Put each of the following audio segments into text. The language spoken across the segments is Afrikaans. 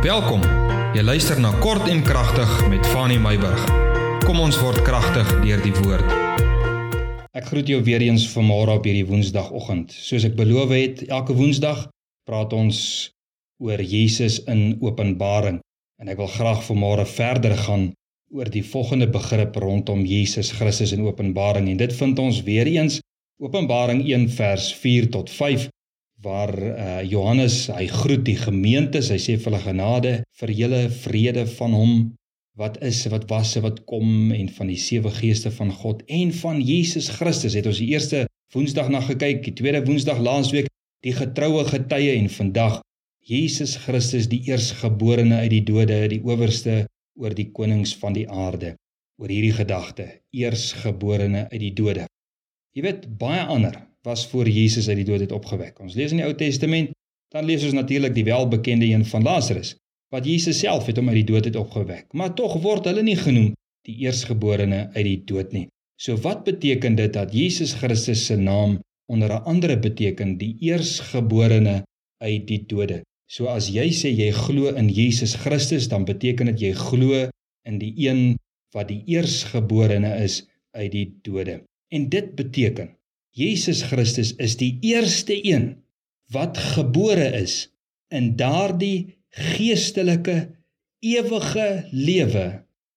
Welkom. Jy luister na Kort en Kragtig met Fanny Meyburg. Kom ons word kragtig deur die woord. Ek groet jou weer eens vanmôre op hierdie Woensdagoggend. Soos ek beloof het, elke Woensdag praat ons oor Jesus in Openbaring en ek wil graag vanmôre verder gaan oor die volgende begrip rondom Jesus Christus in Openbaring en dit vind ons weer eens Openbaring 1 vers 4 tot 5 waar uh, Johannes hy groet die gemeentes hy sê vir hulle genade vir julle vrede van hom wat is wat was wat kom en van die sewe geeste van God en van Jesus Christus. Het ons die eerste woensdag na gekyk die tweede woensdag laasweek die getroue getuie en vandag Jesus Christus die eersgeborene uit die dode die owerste oor die konings van die aarde oor hierdie gedagte eersgeborene uit die dode. Jy weet baie ander was voor Jesus uit die dood het opgewek. Ons lees in die Ou Testament, dan lees ons natuurlik die welbekende een van Lazarus, wat Jesus self het hom uit die dood het opgewek. Maar tog word hulle nie genoem die eersgeborene uit die dood nie. So wat beteken dit dat Jesus Christus se naam onder 'n andere beteken die eersgeborene uit die dode? So as jy sê jy glo in Jesus Christus, dan beteken dit jy glo in die een wat die eersgeborene is uit die dode. En dit beteken Jesus Christus is die eerste een wat gebore is in daardie geestelike ewige lewe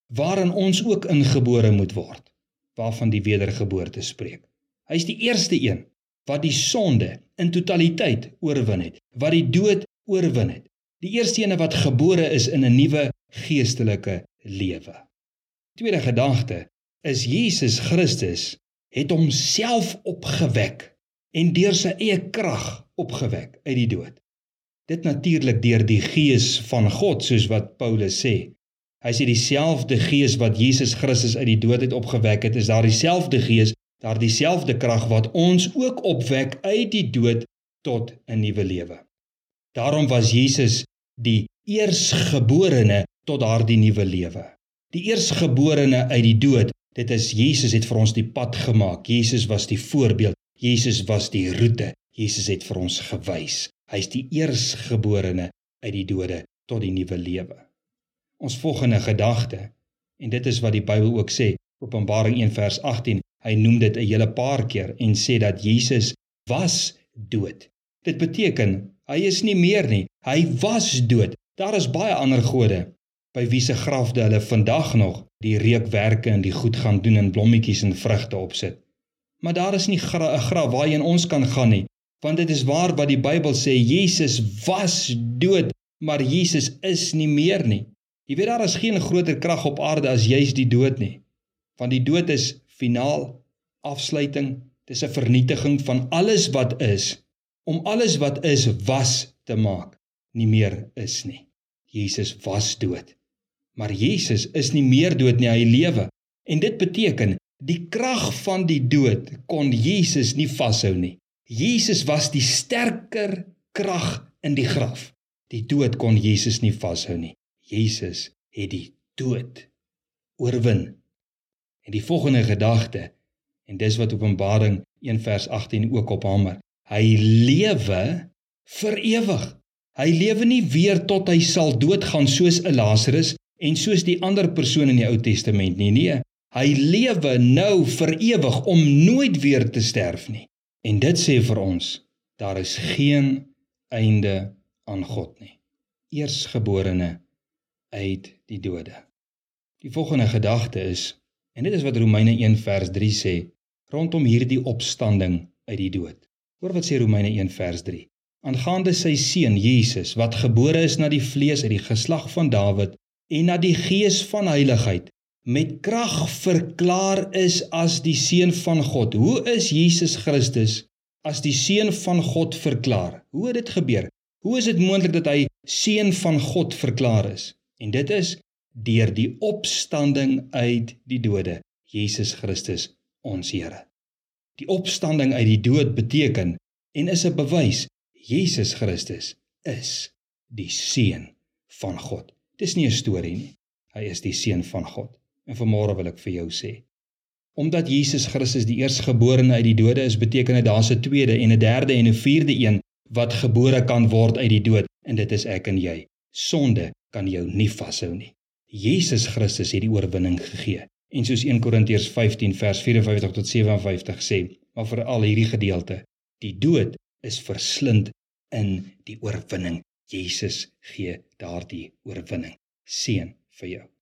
waarin ons ook ingebore moet word waarvan die wedergeboorte spreek. Hy's die eerste een wat die sonde in totaliteit oorwin het, wat die dood oorwin het. Die eerste een wat gebore is in 'n nuwe geestelike lewe. Tweede gedagte is Jesus Christus het homself opgewek en deur sy eie krag opgewek uit die dood. Dit natuurlik deur die gees van God soos wat Paulus sê. Hy sê dieselfde gees wat Jesus Christus uit die dood het opgewek het, is daar dieselfde gees, daar dieselfde krag wat ons ook opwek uit die dood tot 'n nuwe lewe. Daarom was Jesus die eersgeborene tot daardie nuwe lewe. Die eersgeborene uit die dood Dit is Jesus het vir ons die pad gemaak. Jesus was die voorbeeld. Jesus was die roete. Jesus het vir ons gewys. Hy's die eersgeborene uit die dode tot die nuwe lewe. Ons volgende gedagte en dit is wat die Bybel ook sê, Openbaring 1 vers 18. Hy noem dit 'n hele paar keer en sê dat Jesus was dood. Dit beteken hy is nie meer nie. Hy was dood. Daar is baie ander gode by wie se grafde hulle vandag nog die reukwerke en die goed gaan doen en blommetjies en vrugte opsit. Maar daar is nie 'n gra graf waarheen ons kan gaan nie, want dit is waar wat die Bybel sê Jesus was dood, maar Jesus is nie meer nie. Jy weet daar is geen groter krag op aarde as juis die dood nie. Want die dood is finaal afsluiting, dis 'n vernietiging van alles wat is om alles wat is was te maak nie meer is nie. Jesus was dood. Maar Jesus is nie meer dood nie, hy lewe. En dit beteken die krag van die dood kon Jesus nie vashou nie. Jesus was die sterker krag in die graf. Die dood kon Jesus nie vashou nie. Jesus het die dood oorwin. En die volgende gedagte en dis wat Openbaring 1 vers 18 ook op hamer. Hy lewe vir ewig. Hy lewe nie weer tot hy sal doodgaan soos 'n Lazarus en soos die ander persoon in die Ou Testament nie. Nee, hy lewe nou vir ewig om nooit weer te sterf nie. En dit sê vir ons, daar is geen einde aan God nie. Eersgeborene uit die dode. Die volgende gedagte is en dit is wat Romeine 1 vers 3 sê rondom hierdie opstanding uit die dood. Hoor wat sê Romeine 1 vers 3. Aangaande sy seun Jesus wat gebore is na die vlees uit die geslag van Dawid en dat die gees van heiligheid met krag verklaar is as die seun van God. Hoe is Jesus Christus as die seun van God verklaar? Hoe het dit gebeur? Hoe is dit moontlik dat hy seun van God verklaar is? En dit is deur die opstanding uit die dode, Jesus Christus ons Here. Die opstanding uit die dood beteken en is 'n bewys Jesus Christus is die seun van God. Dis nie 'n storie nie. Hy is die seun van God. En vanmôre wil ek vir jou sê, omdat Jesus Christus die eersgeborene uit die dode is, beteken dit daar's 'n tweede en 'n derde en 'n vierde een wat gebore kan word uit die dood en dit is ek en jy. Sonde kan jou nie vashou nie. Jesus Christus het die oorwinning gegee. En soos 1 Korintiërs 15 vers 54 tot 57 sê, maar veral hierdie gedeelte, die dood is verslind in die oorwinning. Jesus gee daardie oorwinning. Seën vir jou.